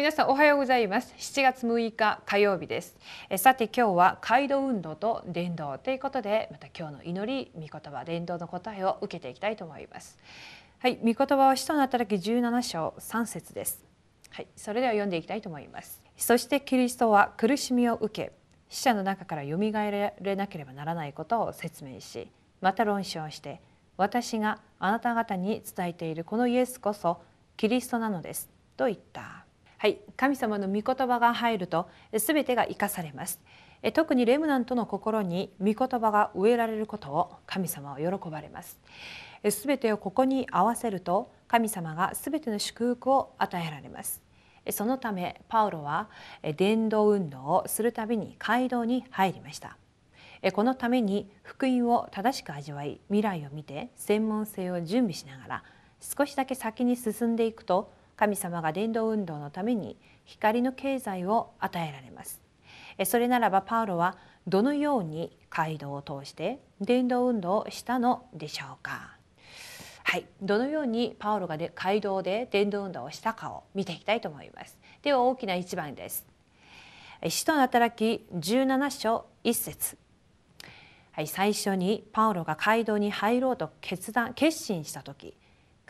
皆さんおはようございます。7月6日火曜日です。えさて今日は街道運動と伝道ということでまた今日の祈り御言葉伝道の答えを受けていきたいと思います。はい御言葉は使徒の働き17章3節です。はいそれでは読んでいきたいと思います。そしてキリストは苦しみを受け死者の中からよみがえれなければならないことを説明しまた論証して私があなた方に伝えているこのイエスこそキリストなのです。と言った。はい。神様の御言葉が入ると全てが生かされます。特にレムナントの心に御言葉が植えられることを神様は喜ばれます。全てをここに合わせると神様が全ての祝福を与えられます。そのためパウロは伝道運動をするたびに街道に入りました。このために福音を正しく味わい未来を見て専門性を準備しながら少しだけ先に進んでいくと神様が伝道運動のために光の経済を与えられます。それならばパウロはどのように街道を通して伝道運動をしたのでしょうか？はい。どのようにパウロがで街道で伝道運動をしたかを見ていきたいと思います。では大きな一番です。使徒の働き17章1節。はい、最初にパウロが街道に入ろうと決断決心した時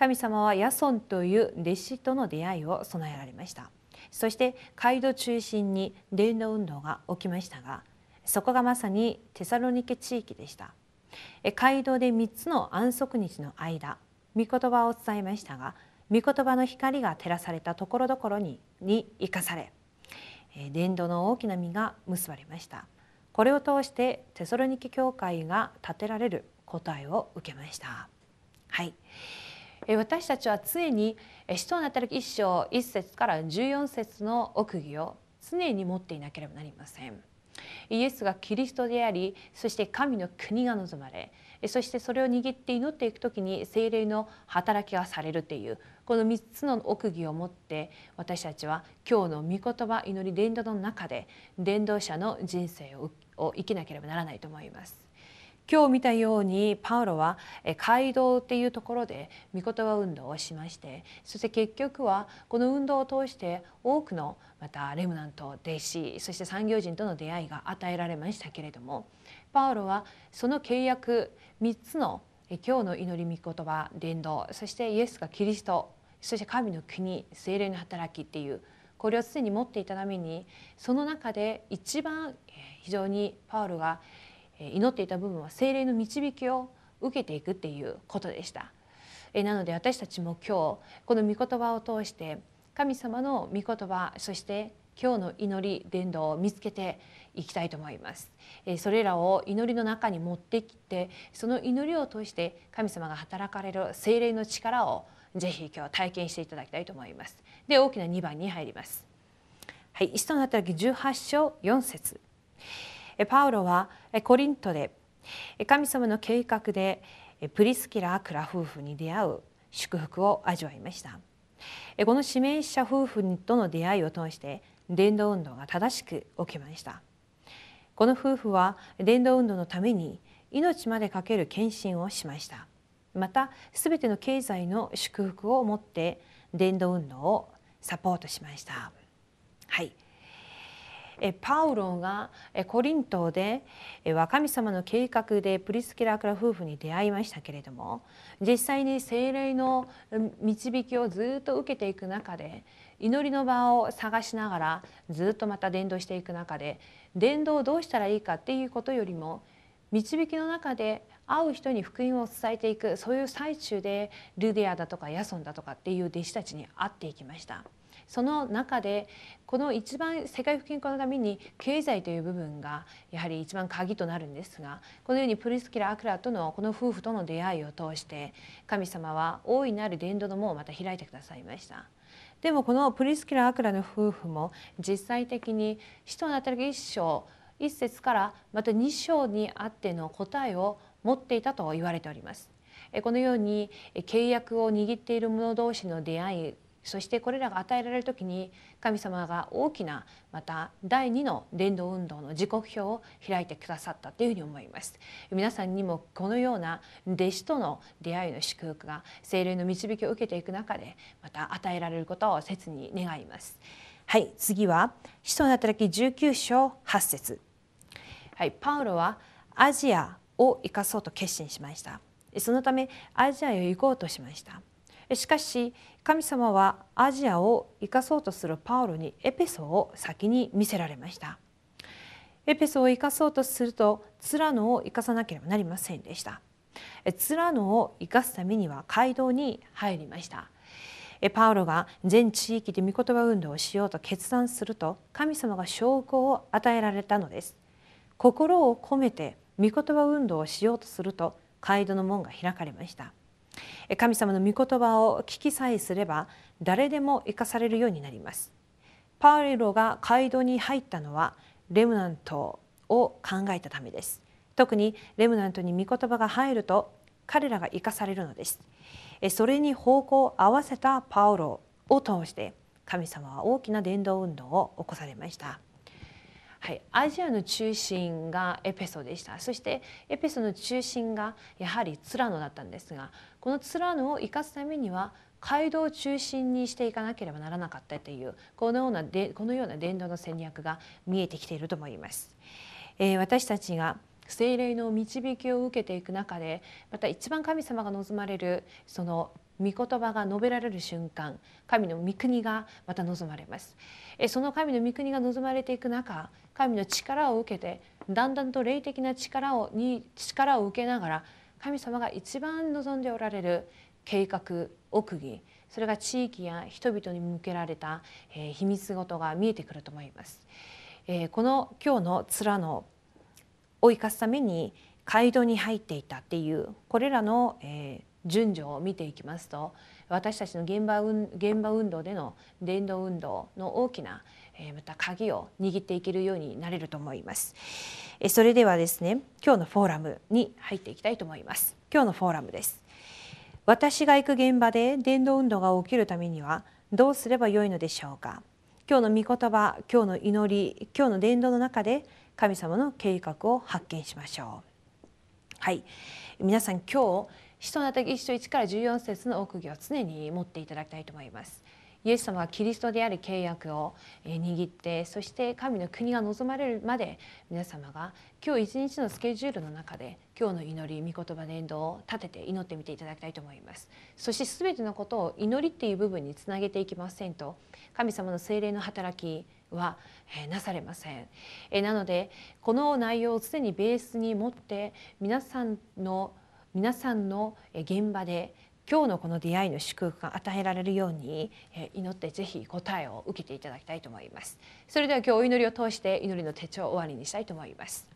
神様はヤソンという弟子との出会いを備えられました。そして街道中心に伝道運動が起きましたがそこがまさにテサロニケ地域でした。街道で3つの安息日の間御言葉を伝えましたが御言葉の光が照らされたところどころに生かされ伝道の大きな実が結ばれました。これを通してテソロニケ教会が建てられる答えを受けました。はい。私たちは常に使徒の働き一章一節から14節の奥義を常に持っていなければなりません。イエスがキリストでありそして神の国が望まれそしてそれを握って祈っていく時に精霊の働きがされるっていうこの3つの奥義を持って私たちは今日の御言葉祈り伝道の中で伝道者の人生を生きなければならないと思います。今日見たようにパウロは街道っていうところで御言葉運動をしましてそして結局はこの運動を通して多くのまたレムナント弟子そして産業人との出会いが与えられましたけれどもパウロはその契約3つの今日の祈り御言葉伝道そしてイエスがキリストそして神の国精霊の働きっていうこれを常に持っていたためにその中で一番非常にパウロが祈っていた部分は精霊の導きを受けていくっていうことでした。なので私たちも今日この御言葉を通して神様の御言葉そして今日の祈り伝道を見つけていきたいと思います。それらを祈りの中に持ってきてその祈りを通して神様が働かれる精霊の力をぜひ今日体験していただきたいと思います。で大きな2番に入ります。はい使徒の働き18章4節。パウロはコリントで神様の計画でプリスキラ・クラ夫婦に出会う祝福を味わいました。この指名者夫婦との出会いを通して伝道運動が正しく起きました。この夫婦は伝道運動のために命までかける献身をしました。また全ての経済の祝福を持って伝道運動をサポートしました。はい。パウロがコリントで若神様の計画でプリスキラ・クラ夫婦に出会いましたけれども実際に精霊の導きをずっと受けていく中で祈りの場を探しながらずっとまた伝道していく中で伝道をどうしたらいいかっていうことよりも導きの中で会う人に福音を伝えていくそういう最中でルディアだとかヤソンだとかっていう弟子たちに会っていきました。その中でこの一番世界福音化のために経済という部分がやはり一番鍵となるんですがこのようにプリスキラ・アクラとのこの夫婦との出会いを通して神様は大いなる伝道の門をまた開いてくださいました。でもこのプリスキラ・アクラの夫婦も実際的に使徒の働き一章一節からまた二章にあっての答えを持っていたと言われております。このように契約を握っている者同士の出会いそしてこれらが与えられる時に神様が大きなまた第2の伝道運動の時刻表を開いてくださったというふうに思います。皆さんにもこのような弟子との出会いの祝福が精霊の導きを受けていく中でまた与えられることを切に願います。はい次は使徒の働き19章8節。はいパウロはアジアを生かそうと決心しました。そのためアジアへ行こうとしました。しかし神様はアジアを生かそうとするパウロにエペソを先に見せられました。エペソを生かそうとするとツラノを生かさなければなりませんでした。ツラノを生かすためには街道に入りました。パウロが全地域で御言葉運動をしようと決断すると神様が証拠を与えられたのです。心を込めて御言葉運動をしようとすると街道の門が開かれました。神様の御言葉を聞きさえすれば誰でも生かされるようになります。パウロが街道に入ったのはレムナントを考えたためです。特にレムナントに御言葉が入ると彼らが生かされるのです。それに方向を合わせたパウロを通して神様は大きな伝道運動を起こされました。はい、アジアの中心がエペソでしたそしてエペソの中心がやはりツラノだったんですがこのツラノを生かすためには街道を中心にしていかなければならなかったというこのようなでこのような伝道の戦略が見えてきていると思います。えー、私たちが精霊の導きを受けていく中でまた一番神様が望まれるその御言葉が述べられる瞬間神の御国がまた望まれますその神の御国が望まれていく中神の力を受けてだんだんと霊的な力をに力を受けながら神様が一番望んでおられる計画奥義それが地域や人々に向けられた、え秘密事が見えてくると思います。えこの今日の面のを生かすために街道に入っていたっていうこれらの、え順序を見ていきますと私たちの現場現場運動での伝道運動の大きなえまた鍵を握っていけるようになれると思います。えそれではですね今日のフォーラムに入っていきたいと思います。今日のフォーラムです。私が行く現場で伝道運動が起きるためにはどうすればよいのでしょうか。今日の御言葉今日の祈り今日の伝道の中で神様の計画を発見しましょう。はい。皆さん今日使徒の働き1章1から14節の奥義を常に持っていただきたいと思います。イエス様はキリストである契約を握ってそして神の国が望まれるまで皆様が今日一日のスケジュールの中で今日の祈り御言葉伝道を立てて祈ってみていただきたいと思いますそして全てのことを祈りっていう部分につなげていきませんと神様の精霊の働きはなされませんなのでこの内容を常にベースに持って皆さんの皆さんの現場で今日のこの出会いの祝福が与えられるように祈ってぜひ答えを受けていただきたいと思います。それでは今日お祈りを通して祈りの手帳を終わりにしたいと思います。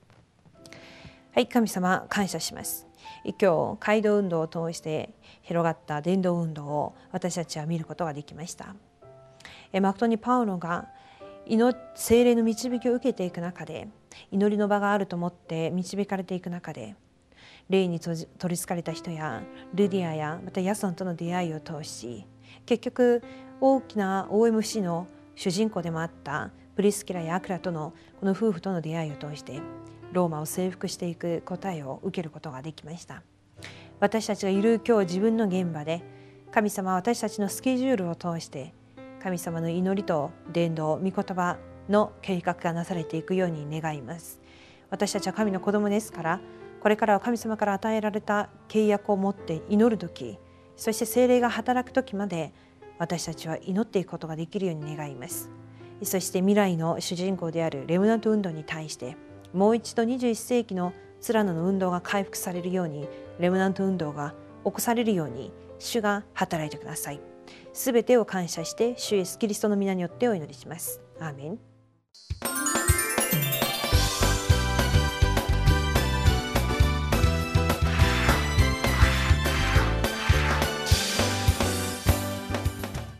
はい神様感謝します。今日街道運動を通して広がった伝道運動を私たちは見ることができました。誠にパウロが精霊の導きを受けていく中で祈りの場があると思って導かれていく中で霊に取りつかれた人やルディアやまたヤソンとの出会いを通し結局大きな OMC の主人公でもあったプリスキラやアクラとのこの夫婦との出会いを通してローマを征服していく答えを受けることができました。私たちがいる今日自分の現場で神様は私たちのスケジュールを通して神様の祈りと伝道御言葉の計画がなされていくように願います。私たちは神の子供ですからこれからは神様から与えられた契約を持って祈る時そして精霊が働く時まで私たちは祈っていくことができるように願います。そして未来の主人公であるレムナント運動に対してもう一度21世紀のツラノの運動が回復されるようにレムナント運動が起こされるように主が働いてください。すべてを感謝して主イエスキリストの皆によってお祈りします。アーメン。